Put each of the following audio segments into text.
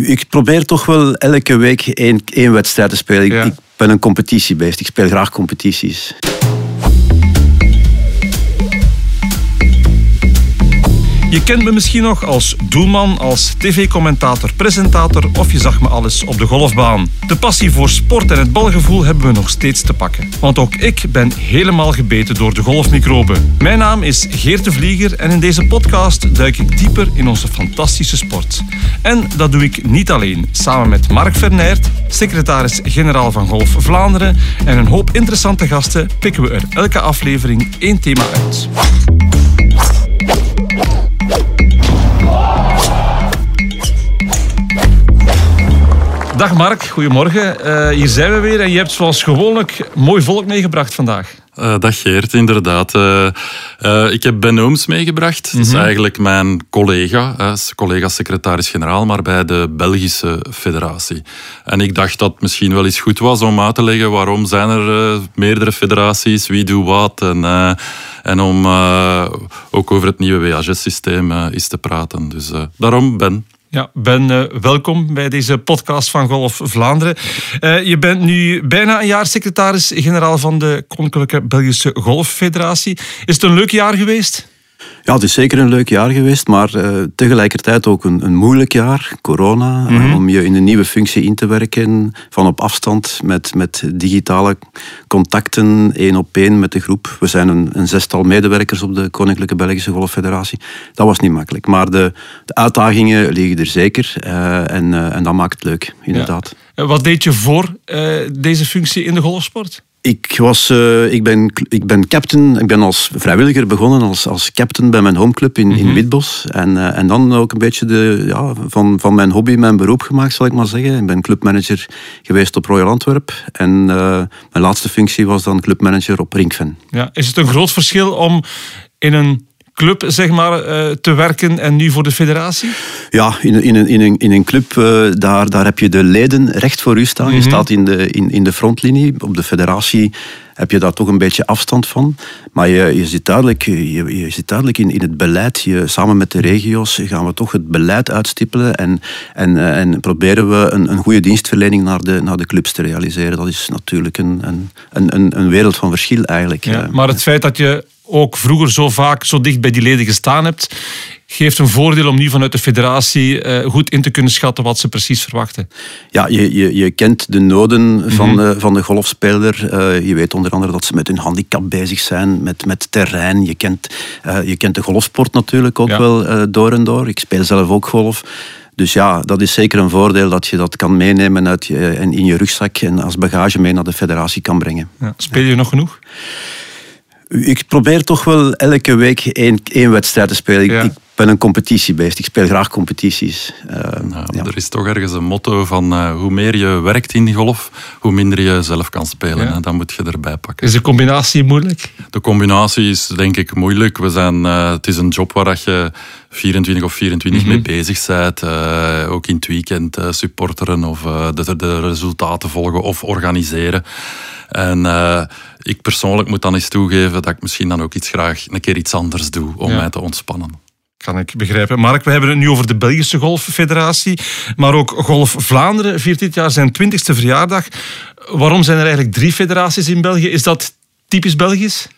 Ik probeer toch wel elke week één, één wedstrijd te spelen. Ik, ben een competitiebeest. Ik speel graag competities. Je kent me misschien nog als doelman, als tv-commentator, presentator of je zag me alles op de golfbaan. De passie voor sport en het balgevoel hebben we nog steeds te pakken. Want ook ik ben helemaal gebeten door de golfmicroben. Mijn naam is Geert de Vlieger en in deze podcast duik ik dieper in onze fantastische sport. En dat doe ik niet alleen. Samen met Mark Vernert, secretaris-generaal van Golf Vlaanderen en een hoop interessante gasten pikken we er elke aflevering één thema uit. Dag Mark, goedemorgen. Eh, hier zijn we weer en je hebt zoals gewoonlijk mooi volk meegebracht vandaag. Eh, dag Geert, inderdaad. Eh, ik heb Ben Ooms meegebracht. Dat is eigenlijk mijn collega, is collega-secretaris-generaal, maar bij de Belgische Federatie. En ik dacht dat het misschien wel eens goed was om uit te leggen waarom zijn er meerdere federaties, wie doet wat. En, en om ook over het nieuwe WHS-systeem eens te praten. Dus daarom Ben. Ja, Ben, eh, welkom bij deze podcast van Golf Vlaanderen. Eh, je bent nu bijna een jaar secretaris-generaal van de Koninklijke Belgische Golffederatie. Is het een leuk jaar geweest? Ja, het is zeker een leuk jaar geweest, maar eh, tegelijkertijd ook een, een moeilijk jaar. Corona, eh, om je in een nieuwe functie in te werken, van op afstand, met, met digitale contacten, één op één met de groep. We zijn een, een zestal medewerkers op de Koninklijke Belgische Golffederatie. Dat was niet makkelijk, maar de, de uitdagingen liggen er zeker eh, en, en dat maakt het leuk, inderdaad. Wat deed je voor deze functie in de golfsport? Ik, was, eh, ik, ben, ik ben captain. Ik ben als vrijwilliger begonnen als, als captain bij mijn homeclub in, in Witbos. En, eh, en dan ook een beetje de, ja, van, van mijn hobby mijn beroep gemaakt, zal ik maar zeggen. Ik ben clubmanager geweest op Royal Antwerp. En eh, mijn laatste functie was dan clubmanager op Rinkven. Ja, is het een groot verschil om in een club zeg maar, eh, te werken en nu voor de federatie? Ja, in, een- in, een, in, een, in een club, eh, daar, daar heb je de leden recht voor u staan. Je staat in de, in, in de frontlinie. Op de federatie heb je daar toch een beetje afstand van. Maar je, je zit duidelijk, je, je zit duidelijk in, in het beleid. Je, samen met de regio's gaan we toch het beleid uitstippelen en, en, eh, en proberen we een, een goede dienstverlening naar de, naar de clubs te realiseren. Dat is natuurlijk een, een, een, een, wereld van verschil eigenlijk. Ja, maar het feit dat je ook vroeger zo vaak zo dicht bij die leden gestaan hebt, geeft een voordeel om nu vanuit de federatie eh, goed in te kunnen schatten wat ze precies verwachten. Ja, je, je, je kent de noden van, de, van de golfspeler. Eh, je weet onder andere dat ze met hun handicap bezig zijn, met, met terrein. Je kent, eh, je kent de golfsport natuurlijk ook Ja. wel door en door. Ik speel zelf ook golf. Dus ja, dat is zeker een voordeel dat je dat kan meenemen uit je, en in je rugzak en als bagage mee naar de federatie kan brengen. Ja. Speel je nog genoeg? Ik probeer toch wel elke week één, één wedstrijd te spelen. Ik, Ja. ik ben een competitiebeest. Ik speel graag competities. Eh, Nou, ja. Er is toch ergens een motto van eh, hoe meer je werkt in die golf, hoe minder je zelf kan spelen. Ja. Hè. Dat moet je erbij pakken. Is de combinatie moeilijk? De combinatie is denk ik moeilijk. We zijn, eh, het is een job waar dat je 24 of 24 mee bezig bent. Eh, ook in het weekend eh, supporteren of eh, de, de resultaten volgen of organiseren. En eh, ik persoonlijk moet dan eens toegeven dat ik misschien dan ook iets graag een keer iets anders doe om Ja. mij te ontspannen. Kan ik begrijpen. Mark, we hebben het nu over de Belgische Golffederatie, maar ook Golf Vlaanderen viert dit jaar zijn 20ste verjaardag. Waarom zijn er eigenlijk drie federaties in België? Is dat typisch Belgisch?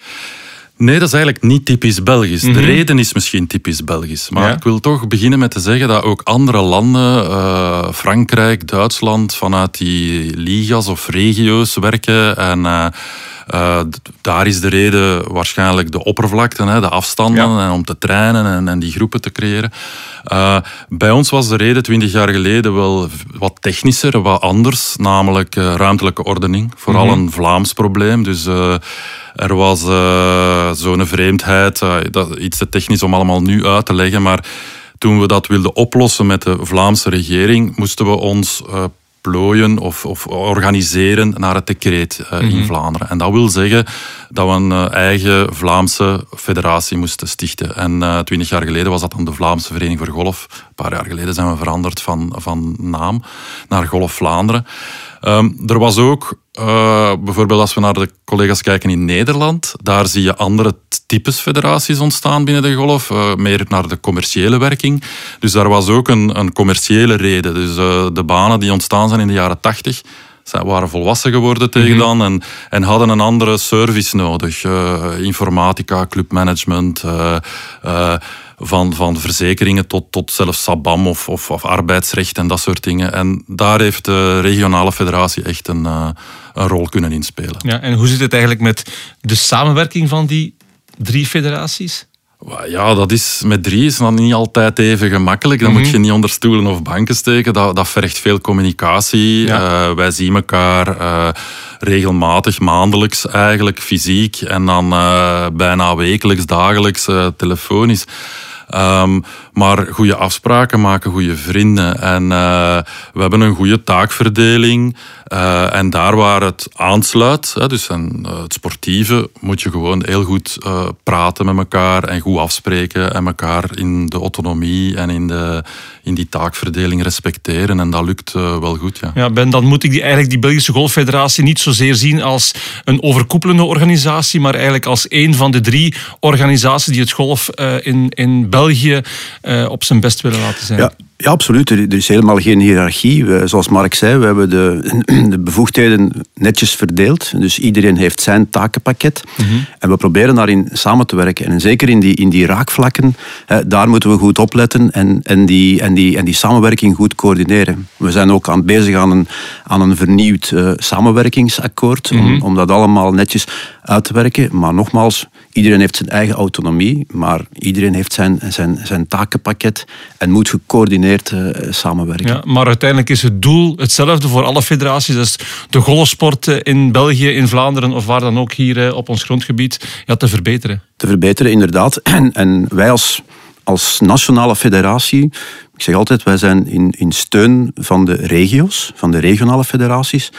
Nee, dat is eigenlijk niet typisch Belgisch. De reden is misschien typisch Belgisch. Maar Ja. ik wil toch beginnen met te zeggen dat ook andere landen, eh, Frankrijk, Duitsland, vanuit die ligas of regio's werken. En eh, eh, daar is de reden waarschijnlijk de oppervlakte, hè, de afstanden, Ja. en om te trainen en, en die groepen te creëren. Bij ons was de reden twintig jaar geleden wel wat technischer, wat anders, namelijk ruimtelijke ordening. Vooral een Vlaams probleem. Dus er was eh, zo'n vreemdheid, eh, dat, iets te technisch om allemaal nu uit te leggen, maar toen we dat wilden oplossen met de Vlaamse regering, moesten we ons eh, plooien of, of organiseren naar het decreet in Vlaanderen. En dat wil zeggen dat we een eigen Vlaamse federatie moesten stichten. En twintig jaar geleden was dat dan de Vlaamse Vereniging voor Golf. Een paar jaar geleden zijn we veranderd van, van naam naar Golf Vlaanderen. Ehm, er was ook Uh, bijvoorbeeld als we naar de collega's kijken in Nederland, daar zie je andere types federaties ontstaan binnen de golf, uh, meer naar de commerciële werking. Dus daar was ook een, een commerciële reden. Dus uh, de banen die ontstaan zijn in de jaren tachtig, zij waren volwassen geworden tegen dan en, en hadden een andere service nodig. Uh, informatica, clubmanagement, uh, uh, van, van verzekeringen tot, tot zelfs SABAM of, of, of, arbeidsrecht en dat soort dingen. En daar heeft de regionale federatie echt een, een rol kunnen inspelen. Ja, en hoe zit het eigenlijk met de samenwerking van die drie federaties? Ja, dat is met drie is dan niet altijd even gemakkelijk. Dan moet mhm. je niet onder stoelen of banken steken. Dat, dat vergt veel communicatie. Ja. Uh, wij zien elkaar uh, regelmatig, maandelijks eigenlijk, fysiek. En dan uh, bijna wekelijks, dagelijks, telefonisch. Um, maar goede afspraken maken, goede vrienden. En uh, we hebben een goede taakverdeling. Uh, en daar waar het aansluit, hè, dus en, uh, het sportieve, moet je gewoon heel goed praten met elkaar en goed afspreken en elkaar in de autonomie en in, de, in die taakverdeling respecteren. En dat lukt wel goed. Ja. ja, Ben, dan moet ik die, eigenlijk die Belgische Golffederatie niet zozeer zien als een overkoepelende organisatie, maar eigenlijk als een van de drie organisaties die het golf in, in België uh, op zijn best willen laten zijn. Ja, ja, absoluut. Er is helemaal geen hiërarchie. Zoals Mark zei, we hebben de, de bevoegdheden netjes verdeeld. Dus iedereen heeft zijn takenpakket. Mm -hmm. En we proberen daarin samen te werken. En zeker in die, in die raakvlakken, daar moeten we goed opletten en, en, die, en, die, en die samenwerking goed coördineren. We zijn ook aan bezig aan een, aan een vernieuwd uh, samenwerkingsakkoord, mm -hmm. om, om dat allemaal netjes uit te werken. Maar nogmaals, iedereen heeft zijn eigen autonomie, maar iedereen heeft zijn, zijn, zijn takenpakket en moet gecoördineerd uh, samenwerken. Ja, maar uiteindelijk is het doel hetzelfde voor alle federaties. Dus de golfsport in België, in Vlaanderen of waar dan ook hier op ons grondgebied ja, te verbeteren. Te verbeteren, inderdaad. En, en wij als, als nationale federatie, ik zeg altijd, wij zijn in, in steun van de regio's, van de regionale federaties.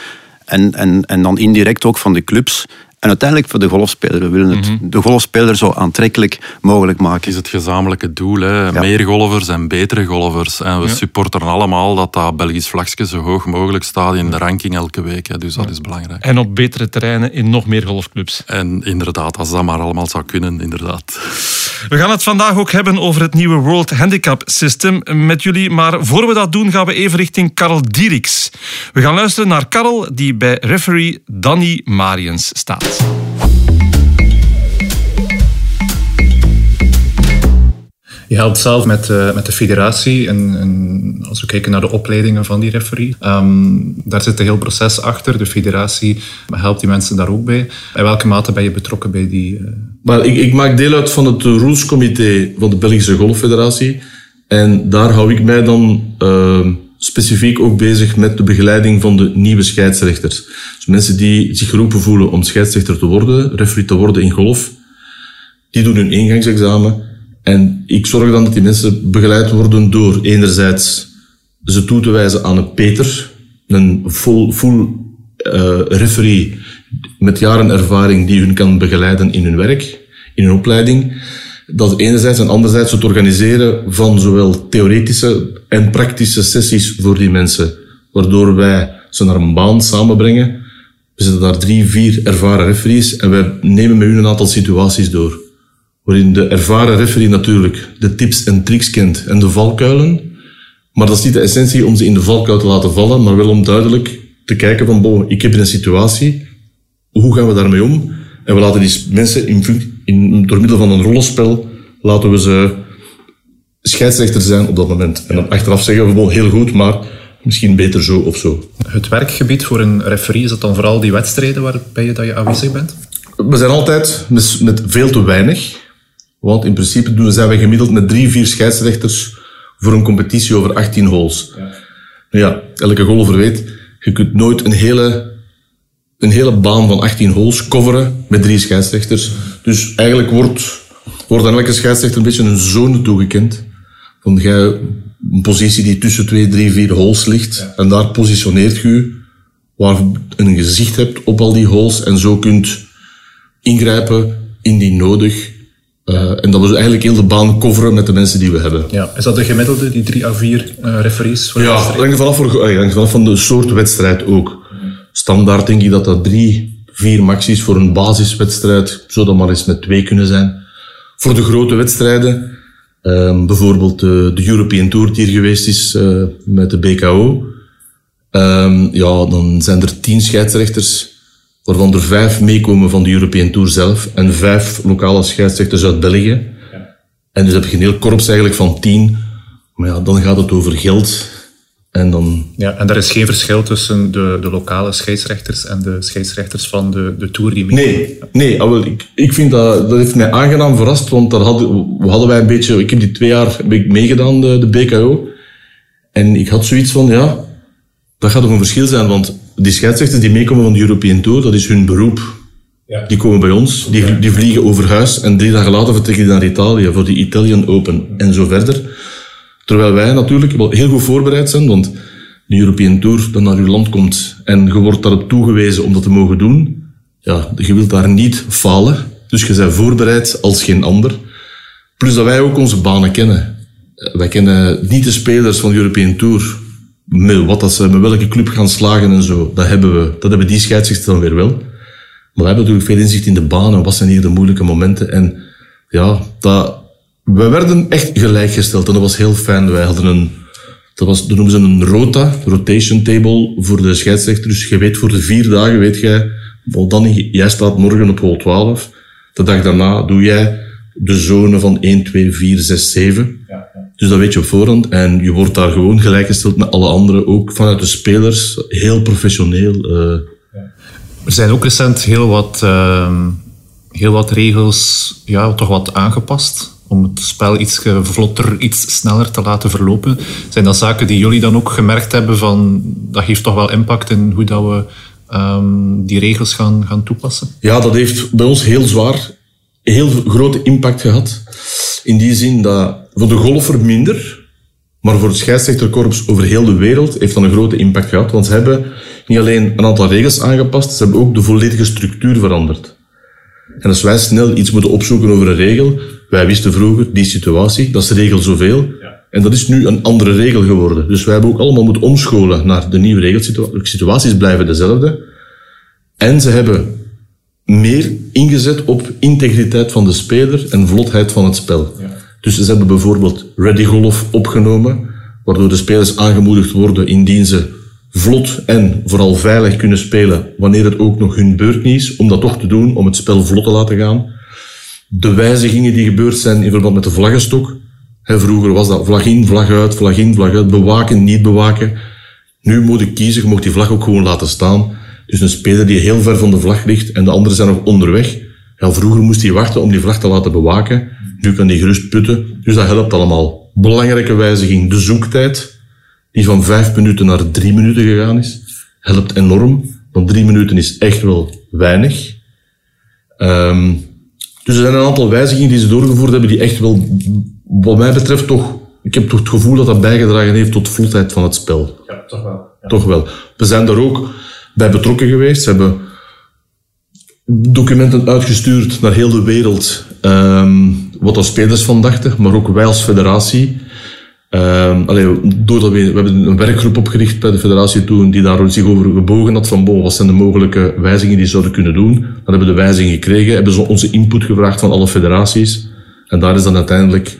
En, en, en dan indirect ook van de clubs en uiteindelijk voor de golfspeler. We willen het, mhm. de golfspeler zo aantrekkelijk mogelijk maken. Het is het gezamenlijke doel. Hè? Meer golfers en betere golfers. En we ja. supporteren allemaal dat dat Belgisch vlagje zo hoog mogelijk staat in de ranking elke week. Hè? Dus dat is belangrijk. En op betere terreinen in nog meer golfclubs. En inderdaad, als dat maar allemaal zou kunnen, inderdaad. We gaan het vandaag ook hebben over het nieuwe World Handicap System met jullie. Maar voor we dat doen, gaan we even richting Karel Dieriks. We gaan luisteren naar Karel, die bij referee Danny Mariens staat. Je helpt zelf met, uh, met de federatie en, als we kijken naar de opleidingen van die referee, um, daar zit een heel proces achter. De federatie helpt die mensen daar ook bij. In welke mate ben je betrokken bij die? Uh... Maar ik, ik, maak deel uit van het rulescomité van de Belgische Golffederatie. En daar hou ik mij dan uh, specifiek ook bezig met de begeleiding van de nieuwe scheidsrechters. Dus mensen die zich geroepen voelen om scheidsrechter te worden, referee te worden in golf, die doen hun ingangsexamen. En ik zorg dan dat die mensen begeleid worden door enerzijds ze toe te wijzen aan een Peter, een full, full uh, referee met jaren ervaring die hun kan begeleiden in hun werk, in hun opleiding. Dat enerzijds en anderzijds het organiseren van zowel theoretische en praktische sessies voor die mensen, waardoor wij ze naar een baan samenbrengen. We zetten daar drie, vier ervaren referees en wij nemen met hun een aantal situaties door. Waarin de ervaren referee natuurlijk de tips en tricks kent en de valkuilen. Maar dat is niet de essentie om ze in de valkuil te laten vallen, maar wel om duidelijk te kijken van, bon, ik heb een situatie, hoe gaan we daarmee om? En we laten die mensen in, in, door middel van een rollenspel, laten we ze scheidsrechter zijn op dat moment. En dan achteraf zeggen we, bon, heel goed, maar misschien beter zo of zo. Het werkgebied voor een referee, is dat dan vooral die wedstrijden waarbij je, dat je aanwezig bent? We zijn altijd met, met veel te weinig. Want in principe doen, zijn we gemiddeld met drie, vier scheidsrechters voor een competitie over 18 holes. Ja. Nou ja, elke golfer weet, je kunt nooit een hele, een hele baan van 18 holes coveren met drie scheidsrechters. Dus eigenlijk wordt, wordt aan elke scheidsrechter een beetje een zone toegekend. Van jij een positie die tussen twee, drie, vier holes ligt. En daar positioneert je waar je een gezicht hebt op al die holes en zo kunt ingrijpen indien nodig uh, en dat we eigenlijk heel de baan coveren met de mensen die we hebben. Ja. Is dat de gemiddelde, die drie à vier uh, referees? Voor ja, hangt vanaf, voor, hangt vanaf van de soort wedstrijd ook. Standaard denk ik dat dat drie, vier maxis voor een basiswedstrijd, zou dat maar eens met twee kunnen zijn. Voor de grote wedstrijden, ehm, bijvoorbeeld de, de, European Tour die hier geweest is uh, met de BKO, ehm, ja, dan zijn er tien scheidsrechters, waarvan er vijf meekomen van de European Tour zelf en vijf lokale scheidsrechters uit België. En dus heb je een heel korps eigenlijk van tien. Maar ja, dan gaat het over geld. En, dan... ja, en er is geen verschil tussen de, de lokale scheidsrechters en de scheidsrechters van de, de Tour die mee. Nee, nee ah, wel, ik, ik vind dat, dat heeft mij aangenaam verrast, want daar hadden, hadden wij een beetje, ik heb die twee jaar heb ik meegedaan, de, de BKO. En ik had zoiets van, ja, dat gaat toch een verschil zijn, want die scheidsrechters die meekomen van de European Tour, dat is hun beroep. Ja. Die komen bij ons, die, die vliegen over huis en drie dagen later vertrekken die naar Italië voor de Italian Open en zo verder. Terwijl wij natuurlijk wel heel goed voorbereid zijn, want de European Tour dan naar uw land komt en je wordt daarop toegewezen om dat te mogen doen, ja, je wilt daar niet falen. Dus je bent voorbereid als geen ander. Plus dat wij ook onze banen kennen. Wij kennen niet de spelers van de European Tour. Met wat dat ze met welke club gaan slagen en zo. Dat hebben we. Dat hebben die scheidsrechters dan weer wel. Maar we hebben natuurlijk veel inzicht in de banen. Wat zijn hier de moeilijke momenten? En ja, dat, we werden echt gelijkgesteld en dat was heel fijn. Wij hadden een, dat, was, dat noemen ze een rota, rotation table voor de scheidsrechter. Dus je weet voor de vier dagen, weet jij, dan, jij staat morgen op hol 12. De dag daarna doe jij de zone van 1, 2, 4, 6, 7. Ja, ja. Dus dat weet je op voorhand. En je wordt daar gewoon gelijkgesteld met alle anderen, ook vanuit de spelers. Heel professioneel. Uh. Ja. Er zijn ook recent heel wat, uh, heel wat regels, ja, toch wat aangepast om het spel iets vlotter, iets sneller te laten verlopen. Zijn dat zaken die jullie dan ook gemerkt hebben van dat heeft toch wel impact in hoe dat we um, die regels gaan, gaan toepassen? Ja, dat heeft bij ons heel zwaar, heel grote impact gehad. In die zin dat voor de golfer minder, maar voor het scheidsrechterkorps over heel de wereld heeft dat een grote impact gehad. Want ze hebben niet alleen een aantal regels aangepast, ze hebben ook de volledige structuur veranderd. En als wij snel iets moeten opzoeken over een regel, wij wisten vroeger die situatie, dat is regel zoveel. En dat is nu een andere regel geworden. Dus wij hebben ook allemaal moeten omscholen naar de nieuwe regelsituaties. Situaties blijven dezelfde. En ze hebben meer ingezet op integriteit van de speler en vlotheid van het spel. Ja. Dus ze hebben bijvoorbeeld Ready Golf opgenomen, waardoor de spelers aangemoedigd worden indien ze vlot en vooral veilig kunnen spelen wanneer het ook nog hun beurt niet is, om dat toch te doen, om het spel vlot te laten gaan. De wijzigingen die gebeurd zijn in verband met de vlaggenstok. vroeger was dat vlag in, vlag uit, vlag in, vlag uit, bewaken, niet bewaken. Nu moet ik kiezen, je mag die vlag ook gewoon laten staan. Dus een speler die heel ver van de vlag ligt en de anderen zijn nog onderweg. Vroeger moest hij wachten om die vlag te laten bewaken. Nu kan hij gerust putten. Dus dat helpt allemaal. Belangrijke wijziging, de zoektijd die van vijf minuten naar drie minuten gegaan is, helpt enorm. Want drie minuten is echt wel weinig. Um, dus er zijn een aantal wijzigingen die ze doorgevoerd hebben die echt wel, wat mij betreft, toch... Ik heb toch het gevoel dat dat bijgedragen heeft tot vlotheid van het spel. Ja, toch wel. Toch wel. We zijn daar ook bij betrokken geweest. Ze hebben documenten uitgestuurd naar heel de wereld, um, wat de spelers van dachten, maar ook wij als federatie. Allee, doordat we, we hebben een werkgroep opgericht bij de federatie toen, die daar zich over gebogen had van, wat zijn de mogelijke wijzigingen die ze zouden kunnen doen. Dan hebben we de wijzigingen gekregen, hebben ze onze input gevraagd van alle federaties. En daar is dan uiteindelijk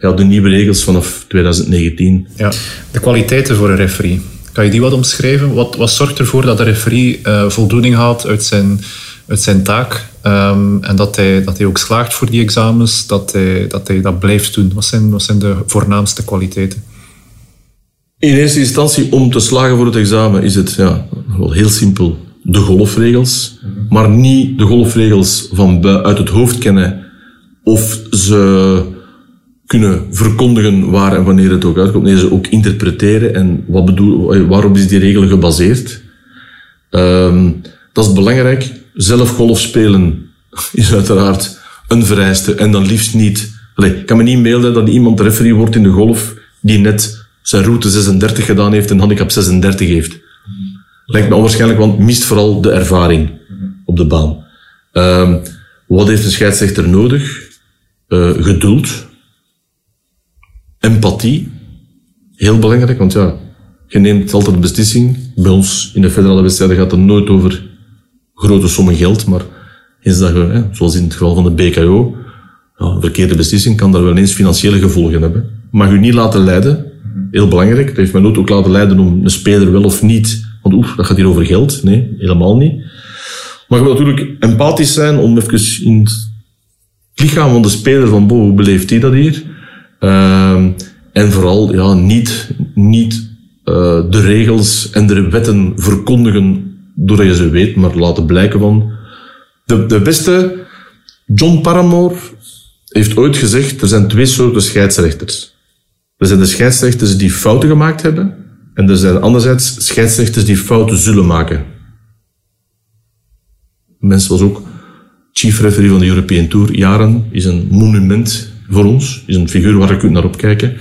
ja, de nieuwe regels vanaf 2019. Ja, de kwaliteiten voor een referee. Kan je die wat omschrijven? Wat, wat zorgt ervoor dat de referee uh, voldoening haalt uit zijn, uit zijn taak? Um, en dat hij, dat hij ook slaagt voor die examens, dat hij, dat hij dat blijft doen. Wat zijn, wat zijn de voornaamste kwaliteiten? In eerste instantie, om te slagen voor het examen, is het ja, wel heel simpel. De golfregels, maar niet de golfregels van uit het hoofd kennen of ze kunnen verkondigen waar en wanneer het ook uitkomt. Nee, ze ook interpreteren en wat bedoel, waarop is die regel gebaseerd. Um, dat is belangrijk zelf golf spelen is uiteraard een vereiste. En dan liefst niet. Ik kan me niet mailen dat iemand referee wordt in de golf die net zijn route 36 gedaan heeft en handicap 36 heeft. Lijkt me onwaarschijnlijk, want mist vooral de ervaring op de baan. Um, wat heeft een scheidsrechter nodig? Uh, geduld. Empathie. Heel belangrijk, want ja, je neemt altijd de beslissing Bij ons in de federale wedstrijden gaat het nooit over grote sommen geld, maar eens dat hè, zoals in het geval van de BKO, ja, verkeerde beslissing kan daar wel eens financiële gevolgen hebben. Mag u niet laten leiden, heel belangrijk. Dat heeft mij nooit ook laten leiden om een speler wel of niet, want oef, dat gaat hier over geld. Nee, helemaal niet. Maar je natuurlijk empathisch zijn om even in het lichaam van de speler van, bo, hoe beleeft hij dat hier? Ehm, en vooral ja, niet, niet uh, de regels en de wetten verkondigen doordat je ze weet, maar laten blijken van... De, de beste, John Paramore, heeft ooit gezegd, er zijn twee soorten scheidsrechters. Er zijn de scheidsrechters die fouten gemaakt hebben, en er zijn anderzijds scheidsrechters die fouten zullen maken. Mens was ook chief referee van de European Tour jaren, is een monument voor ons, is een figuur waar je kunt naar opkijken.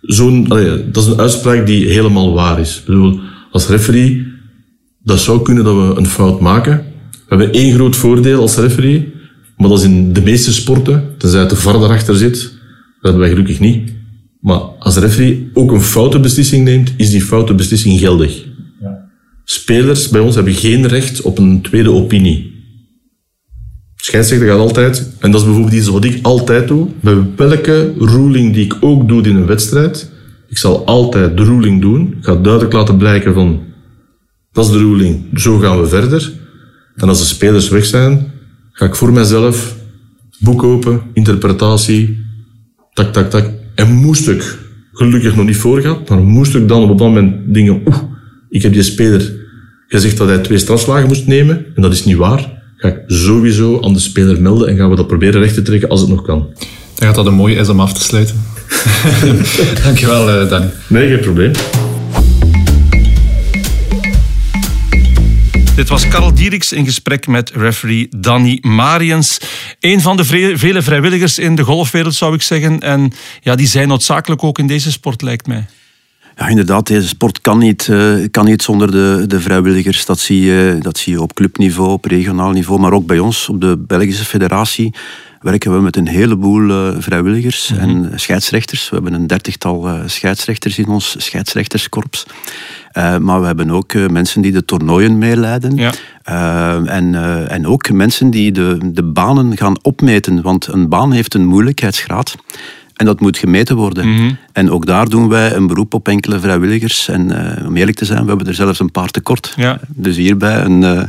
Zo'n, dat is een uitspraak die helemaal waar is. Ik bedoel, als referee, dat zou kunnen dat we een fout maken. We hebben één groot voordeel als referee, maar dat is in de meeste sporten, tenzij het er var daarachter zit, dat hebben wij gelukkig niet. Maar als referee ook een foute beslissing neemt, is die foute beslissing geldig. Ja. Spelers bij ons hebben geen recht op een tweede opinie. Scheidsrechter gaat altijd, en dat is bijvoorbeeld iets wat ik altijd doe, bij welke ruling die ik ook doe in een wedstrijd, ik zal altijd de ruling doen, ik ga duidelijk laten blijken van, dat is de ruling, zo gaan we verder. En als de spelers weg zijn, ga ik voor mezelf boek open, interpretatie, tak, tak, tak. En moest ik, gelukkig nog niet voorgehad, maar moest ik dan op dat moment dingen, oeh, ik heb die speler gezegd dat hij twee strafslagen moest nemen, en dat is niet waar ga ik sowieso aan de speler melden en gaan we dat proberen recht te trekken als het nog kan. Dan gaat dat een mooie is om af te sluiten. Dankjewel, uh, Danny. Nee, geen probleem. Dit was Karel Dieriks in gesprek met referee Danny Mariens. Een van de vele vrijwilligers in de golfwereld, zou ik zeggen. En ja, die zijn noodzakelijk ook in deze sport, lijkt mij. Ja, inderdaad, deze sport kan niet, uh, kan niet zonder de, de vrijwilligers. Dat zie, je, dat zie je op clubniveau, op regionaal niveau, maar ook bij ons, op de Belgische federatie, werken we met een heleboel uh, vrijwilligers mm -hmm. en scheidsrechters. We hebben een dertigtal uh, scheidsrechters in ons scheidsrechterskorps. maar we hebben ook mensen die de toernooien meeleiden. Ja. en, en ook mensen die de, de banen gaan opmeten, want een baan heeft een moeilijkheidsgraad. En dat moet gemeten worden. Mhm. En ook daar doen wij een beroep op enkele vrijwilligers. En uh, om eerlijk te zijn, we hebben er zelfs een paar tekort. Ja. Dus hierbij een, uh,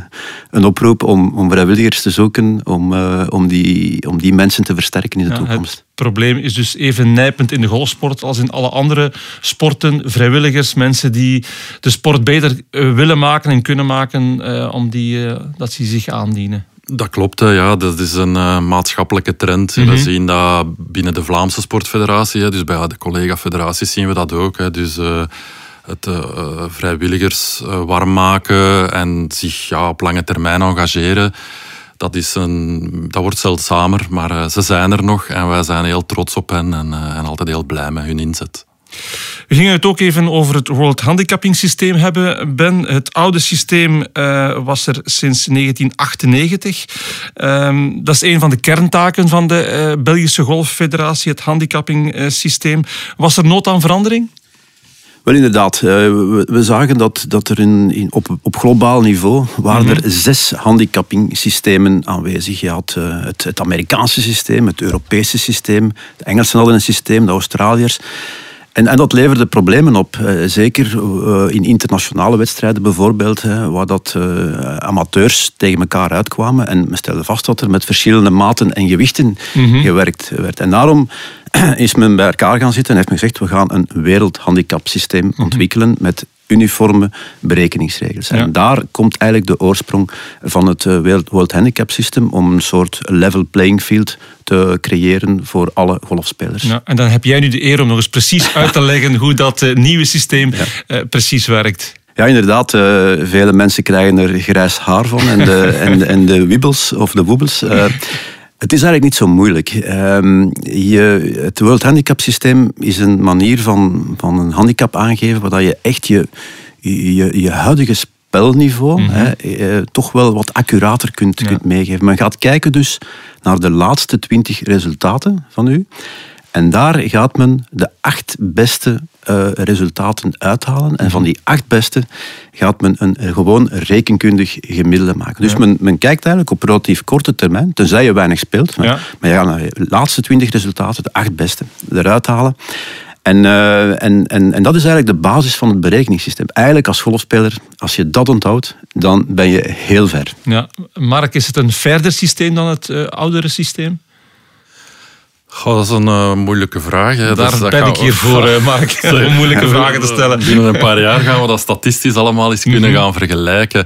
een oproep om, om vrijwilligers te zoeken om, uh, om, die, om die mensen te versterken in de ja, toekomst. Het probleem is dus even nijpend in de golfsport als in alle andere sporten. Vrijwilligers, mensen die de sport beter willen maken en kunnen maken, om die, dat ze zich aandienen. Dat klopt, ja. dat is een uh, maatschappelijke trend. We mhm. zien dat binnen de Vlaamse Sportfederatie, dus bij de collega-federaties zien we dat ook. Hè. Dus uh, het uh, vrijwilligers warm maken en zich ja, op lange termijn engageren, dat, is een, dat wordt zeldzamer, maar ze zijn er nog en wij zijn heel trots op hen en, en altijd heel blij met hun inzet. We gingen het ook even over het World Handicapping Systeem hebben. Ben, het oude systeem uh, was er sinds 1998. Um, dat is een van de kerntaken van de uh, Belgische Golffederatie, het handicapping uh, systeem. Was er nood aan verandering? Wel inderdaad, we, zagen dat, dat er in, in, op, op globaal niveau waren mm -hmm. er zes systemen aanwezig. Je had het, het Amerikaanse systeem, het Europese systeem, de Engelsen hadden een systeem, de Australiërs. En, en dat leverde problemen op. Eh, zeker uh, in internationale wedstrijden bijvoorbeeld, waar dat uh, amateurs tegen elkaar uitkwamen. En men stelde vast dat er met verschillende maten en gewichten mm gewerkt werd. En daarom is men bij elkaar gaan zitten en heeft men gezegd, we gaan een wereldhandicapsysteem mm ontwikkelen met uniforme berekeningsregels. En daar komt eigenlijk de oorsprong van het eh, World Handicap System om een soort level playing field te creëren voor alle golfspelers. Ja, en dan heb jij nu de eer om nog eens precies uit te leggen hoe dat eh, nieuwe systeem ja. precies werkt. Ja, inderdaad. Uh, vele mensen krijgen er grijs haar van en de, en, en de wibbels of de woebels. Uh, het is eigenlijk niet zo moeilijk. Um, je, het World Handicap Systeem is een manier van, van een handicap aangeven waar je echt je, je, je huidige spelniveau mm hè, eh, toch wel wat accurater kunt, kunt meegeven. Men gaat kijken dus naar de laatste twintig resultaten van u. En daar gaat men de acht beste uh, resultaten uithalen. En van die acht beste gaat men een, gewoon rekenkundig gemiddelde maken. Dus men, men kijkt eigenlijk op relatief korte termijn, tenzij je weinig speelt. Maar, maar je gaat naar de laatste twintig resultaten, de acht beste, eruit halen. En, uh, en, en, en dat is eigenlijk de basis van het berekeningssysteem. Eigenlijk als golfspeler, als je dat onthoudt, dan ben je heel ver. Ja. Mark, is het een verder systeem dan het uh, oudere systeem? Goh, dat is een uh, moeilijke vraag. Hè. Daar dus, ben ik hier voor, uh, Mark, om moeilijke vragen te stellen. Binnen een paar jaar gaan we dat statistisch allemaal eens kunnen gaan vergelijken.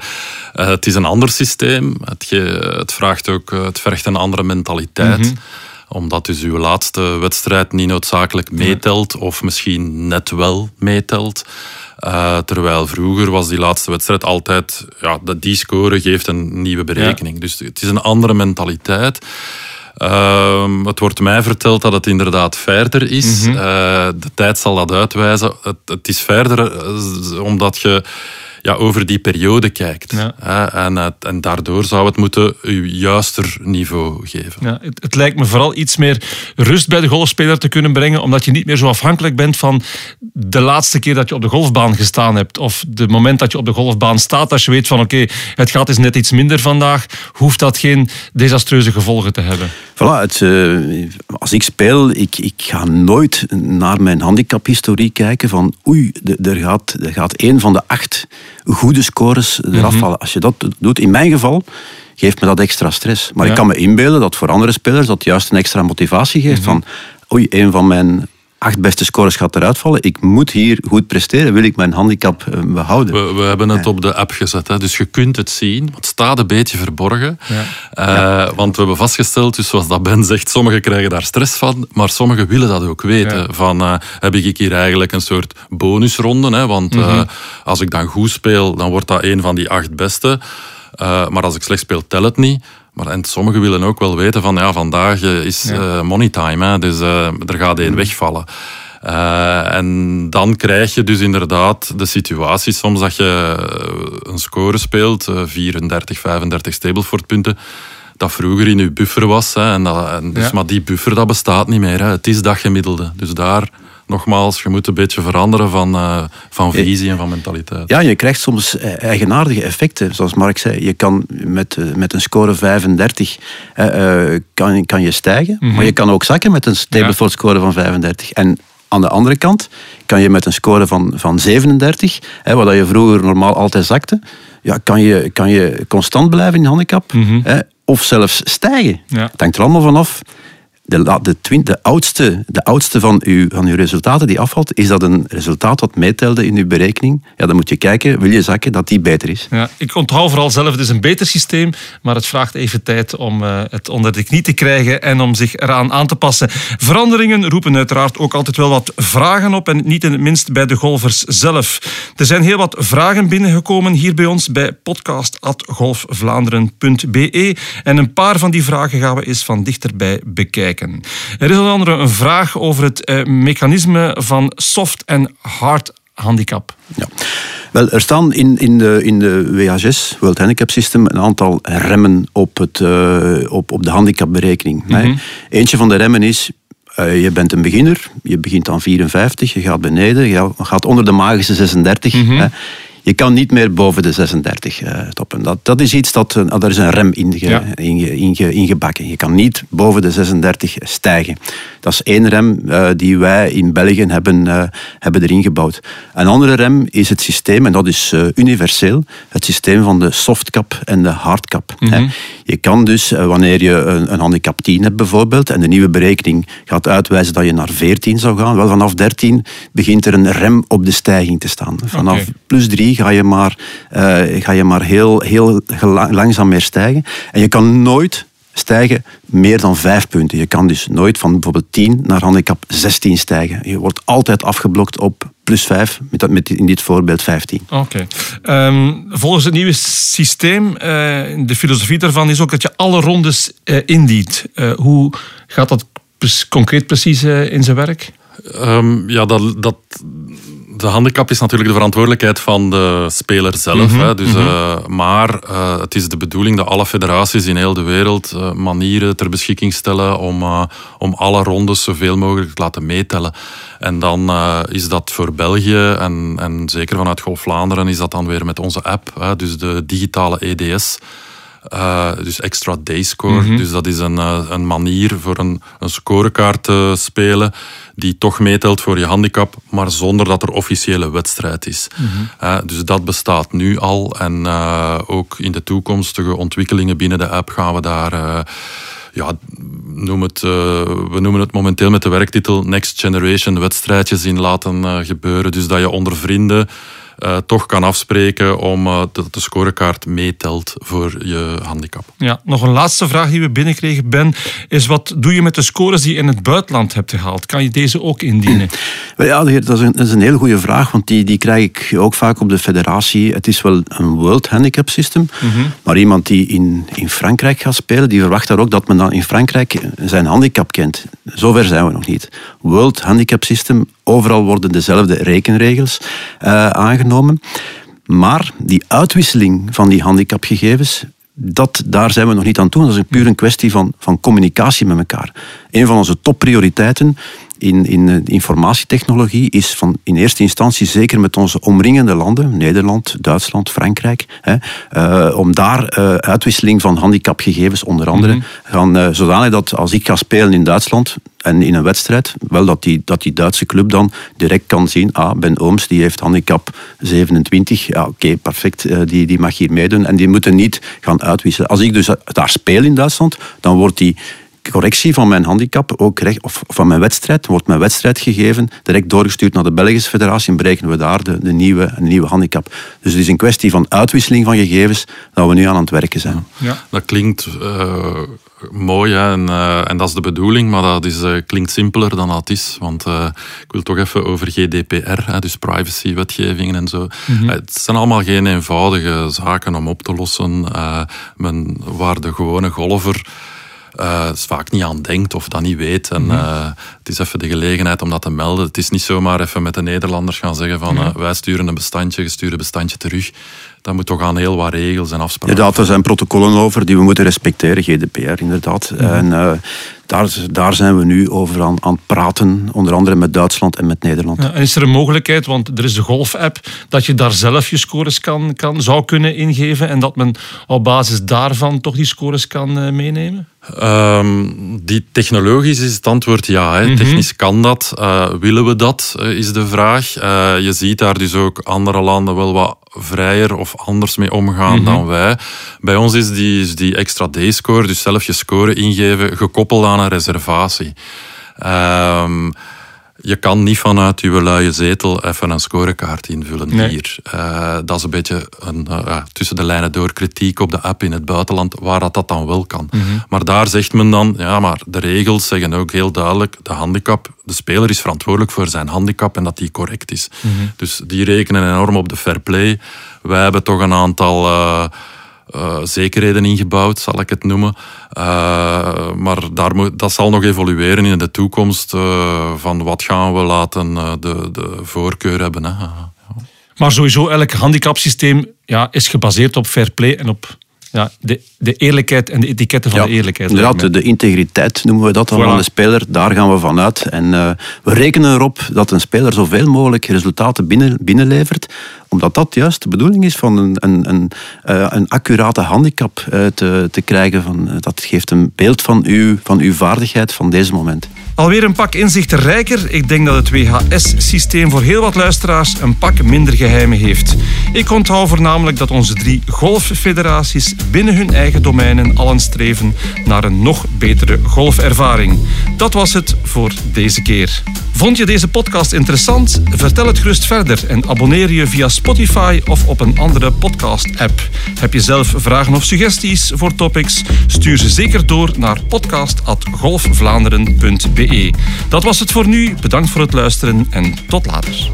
Uh, het is een ander systeem. Het, het, vraagt ook, het vergt een andere mentaliteit. Mm -hmm omdat dus uw laatste wedstrijd niet noodzakelijk meetelt, of misschien net wel meetelt. Uh, terwijl vroeger was die laatste wedstrijd altijd, ja, die score geeft een nieuwe berekening. Ja. Dus het is een andere mentaliteit. Uh, het wordt mij verteld dat het inderdaad verder is. Mm -hmm. uh, de tijd zal dat uitwijzen. Het, het is verder omdat je ja, over die periode kijkt. Ja. En, en daardoor zou het moeten uw juister niveau geven. Ja, het, het, lijkt me vooral iets meer rust bij de golfspeler te kunnen brengen, omdat je niet meer zo afhankelijk bent van de laatste keer dat je op de golfbaan gestaan hebt. Of de moment dat je op de golfbaan staat, als je weet van oké, okay, het gaat eens net iets minder vandaag, hoeft dat geen desastreuze gevolgen te hebben. Voilà, het, uh, als ik speel, ik, ik ga nooit naar mijn handicaphistorie kijken van oei, er gaat, er gaat één van de acht goede scores eraf vallen. Mm -hmm. Als je dat doet, in mijn geval, geeft me dat extra stress. Maar ja. ik kan me inbeelden dat voor andere spelers dat juist een extra motivatie geeft mm -hmm. van oei, een van mijn acht beste scores gaat eruit vallen. Ik moet hier goed presteren, wil ik mijn handicap behouden. We, we hebben het ja. op de app gezet, hè. dus je kunt het zien. Het staat een beetje verborgen. Ja. Uh, ja. Want we hebben vastgesteld, dus zoals dat Ben zegt, sommigen krijgen daar stress van, maar sommigen willen dat ook weten. Van, uh, heb ik hier eigenlijk een soort bonusronde? Hè? Want mm -hmm. uh, als ik dan goed speel, dan wordt dat een van die acht beste. maar als ik slecht speel, tel het niet. Maar en sommigen willen ook wel weten van ja, vandaag is ja. uh, money time, hè, dus uh, er gaat één wegvallen. Uh, en dan krijg je dus inderdaad de situatie soms dat je een score speelt, 34, 35 Stableford punten, dat vroeger in je buffer was. Hè, en dat, en dus, ja. Maar die buffer dat bestaat niet meer. Hè. Het is dat gemiddelde. Dus daar nogmaals, je moet een beetje veranderen van, uh, van visie en van mentaliteit. Ja, je krijgt soms eigenaardige effecten. Zoals Mark zei, je kan met, met een score 35 uh, kan, kan je stijgen. Mm -hmm. Maar je kan ook zakken met een Stableford score van 35. En aan de andere kant kan je met een score van, van 37, hè, waar je vroeger normaal altijd zakte, ja, kan, je, kan je constant blijven in handicap. Mm -hmm. hè, of zelfs stijgen. Ja. Het hangt er allemaal vanaf de, de, twin, de, oudste, de oudste van uw, van uw resultaten die afvalt, is dat een resultaat dat meetelde in uw berekening? Ja, dan moet je kijken, wil je zakken, dat die beter is. Ja, ik onthoud vooral zelf, het is een beter systeem, maar het vraagt even tijd om uh, het onder de knie te krijgen en om zich eraan aan te passen. Veranderingen roepen uiteraard ook altijd wel wat vragen op en niet in het minst bij de golfers zelf. Er zijn heel wat vragen binnengekomen hier bij ons bij podcast.golfvlaanderen.be en een paar van die vragen gaan we eens van dichterbij bekijken. Er is onder andere een vraag over het uh, mechanisme van soft en hard handicap. Ja. Wel, er staan in, in, de, in de WHS, World Handicap System, een aantal remmen op, het, uh, op, op de handicapberekening. Mm -hmm. Eentje van de remmen is, uh, je bent een beginner, je begint aan 54, je gaat beneden, je gaat onder de magische 36. Mm -hmm. Je kan niet meer boven de 36 uh, toppen. Dat, dat is iets dat. Daar is een rem inge, ja. inge, inge, ingebakken. Je kan niet boven de 36 stijgen. Dat is één rem uh, die wij in België hebben, hebben erin gebouwd. Een andere rem is het systeem, en dat is universeel, het systeem van de softcap en de hardcap. Mm -hmm. Je kan dus, wanneer je een, een handicap 10 hebt bijvoorbeeld, en de nieuwe berekening gaat uitwijzen dat je naar 14 zou gaan, wel vanaf 13 begint er een rem op de stijging te staan. Vanaf okay. plus 3 ga je maar, uh, ga je maar heel, heel langzaam meer stijgen. En je kan nooit stijgen meer dan vijf punten. Je kan dus nooit van bijvoorbeeld 10 naar handicap 16 stijgen. Je wordt altijd afgeblokt op plus 5, met, met in dit voorbeeld 15. Oké. Okay. Um, volgens het nieuwe systeem, uh, de filosofie daarvan is ook dat je alle rondes uh, indient. Uh, hoe gaat dat concreet precies in zijn werk? Um, ja, dat, dat de handicap is natuurlijk de verantwoordelijkheid van de speler zelf. Mhm, hè. Dus, uh, maar uh, het is de bedoeling dat alle federaties in heel de wereld uh, manieren ter beschikking stellen om, om alle rondes zoveel mogelijk te laten meetellen. En dan is dat voor België en, en zeker vanuit Golf Vlaanderen is dat dan weer met onze app, hè, dus de digitale EDS. Uh, dus extra day score. Mm -hmm. Dus dat is een, uh, een manier voor een, een scorekaart te spelen die toch meetelt voor je handicap, maar zonder dat er officiële wedstrijd is. Mm -hmm. uh, dus dat bestaat nu al en ook in de toekomstige ontwikkelingen binnen de app gaan we daar ja, noem het, uh, we noemen het momenteel met de werktitel Next Generation wedstrijdjes in laten uh, gebeuren. Dus dat je onder vrienden uh, toch kan afspreken om uh, dat de scorekaart meetelt voor je handicap. Ja, nog een laatste vraag die we binnenkregen, Ben, is wat doe je met de scores die je in het buitenland hebt gehaald? Kan je deze ook indienen? Ja, dat is een, dat is een hele goede vraag, want die, die krijg ik ook vaak op de federatie. Het is wel een World Handicap System, mm -hmm. maar iemand die in, in Frankrijk gaat spelen, die verwacht daar ook dat men dan in Frankrijk zijn handicap kent. Zover zijn we nog niet. World Handicap System, overal worden dezelfde rekenregels uh, aangenomen. Maar die uitwisseling van die handicapgegevens, dat, daar zijn we nog niet aan toe. Dat is puur een kwestie van, van communicatie met elkaar. Een van onze topprioriteiten in, in informatietechnologie is van in eerste instantie zeker met onze omringende landen, Nederland, Duitsland, Frankrijk, hè, uh, om daar uh, uitwisseling van handicapgegevens onder andere mm-hmm. gaan, uh, zodanig dat als ik ga spelen in Duitsland en in een wedstrijd, wel dat die, dat die Duitse club dan direct kan zien, ah, Ben Ooms die heeft handicap 27, ja oké, okay, perfect, die, die mag hier meedoen en die moeten niet gaan uitwisselen. Als ik dus daar speel in Duitsland, dan wordt die correctie van mijn handicap, ook recht, of van mijn wedstrijd, wordt mijn wedstrijd gegeven, direct doorgestuurd naar de Belgische federatie en berekenen we daar de, de nieuwe, een nieuwe handicap. Dus het is een kwestie van uitwisseling van gegevens dat we nu aan het werken zijn. Ja. Dat klinkt uh, mooi hè, en, uh, en dat is de bedoeling, maar dat is, uh, klinkt simpeler dan dat is. Want ik wil toch even over GDPR, hè, dus privacywetgevingen en zo. Mm-hmm. Het zijn allemaal geen eenvoudige zaken om op te lossen. men, waar de gewone golfer uh, vaak niet aan denkt of dat niet weet. En uh, het is even de gelegenheid om dat te melden. Het is niet zomaar even met de Nederlanders gaan zeggen van uh, wij sturen een bestandje, je stuurt een bestandje terug. Dat moet toch aan heel wat regels en afspraken. Inderdaad, er zijn protocollen over die we moeten respecteren, GDPR inderdaad. -hmm. En daar, daar zijn we nu over aan, aan het praten, onder andere met Duitsland en met Nederland. Ja, en is er een mogelijkheid, want er is de golf-app, dat je daar zelf je scores kan, kan, zou kunnen ingeven en dat men op basis daarvan toch die scores kan uh, meenemen? Um, die technologisch is het antwoord ja. Hè. -hmm. Technisch kan dat. Uh, willen we dat, uh, is de vraag. Uh, je ziet daar dus ook andere landen wel wat vrijer of anders mee omgaan mm -hmm. dan wij. Bij ons is die, is die extra D-score, dus zelf je score ingeven, gekoppeld aan een reservatie. Um, je kan niet vanuit je luie zetel even een scorekaart invullen nee. hier. Uh, dat is een beetje een, uh, tussen de lijnen door kritiek op de app in het buitenland, waar dat, dat dan wel kan. Mm -hmm. Maar daar zegt men dan, ja, maar de regels zeggen ook heel duidelijk, de handicap, de speler is verantwoordelijk voor zijn handicap en dat die correct is. Mm -hmm. Dus die rekenen enorm op de fair play. Wij hebben toch een aantal... Uh, uh, zekerheden ingebouwd, zal ik het noemen. Uh, maar daar moet, dat zal nog evolueren in de toekomst. Uh, van wat gaan we laten de, de voorkeur hebben. Hè. Maar sowieso, elk handicapsysteem ja, is gebaseerd op fair play en op ja, de, de eerlijkheid en de etiketten van ja, de eerlijkheid. Inderdaad, de, integriteit noemen we dat dan voilà. van de speler. Daar gaan we vanuit. En uh, we rekenen erop dat een speler zoveel mogelijk resultaten binnen, binnenlevert omdat dat juist de bedoeling is van een, een, een, uh, een accurate handicap uh, te, te krijgen. Van, dat geeft een beeld van, u, van uw vaardigheid van deze moment. Alweer een pak inzichten rijker. Ik denk dat het WHS-systeem voor heel wat luisteraars een pak minder geheimen heeft. Ik onthoud voornamelijk dat onze drie golffederaties binnen hun eigen domeinen allen streven naar een nog betere golfervaring. Dat was het voor deze keer. Vond je deze podcast interessant? Vertel het gerust verder en abonneer je via Spotify of op een andere podcast-app. Heb je zelf vragen of suggesties voor topics? Stuur ze zeker door naar podcast.golfvlaanderen.be. Dat was het voor nu. Bedankt voor het luisteren en tot later.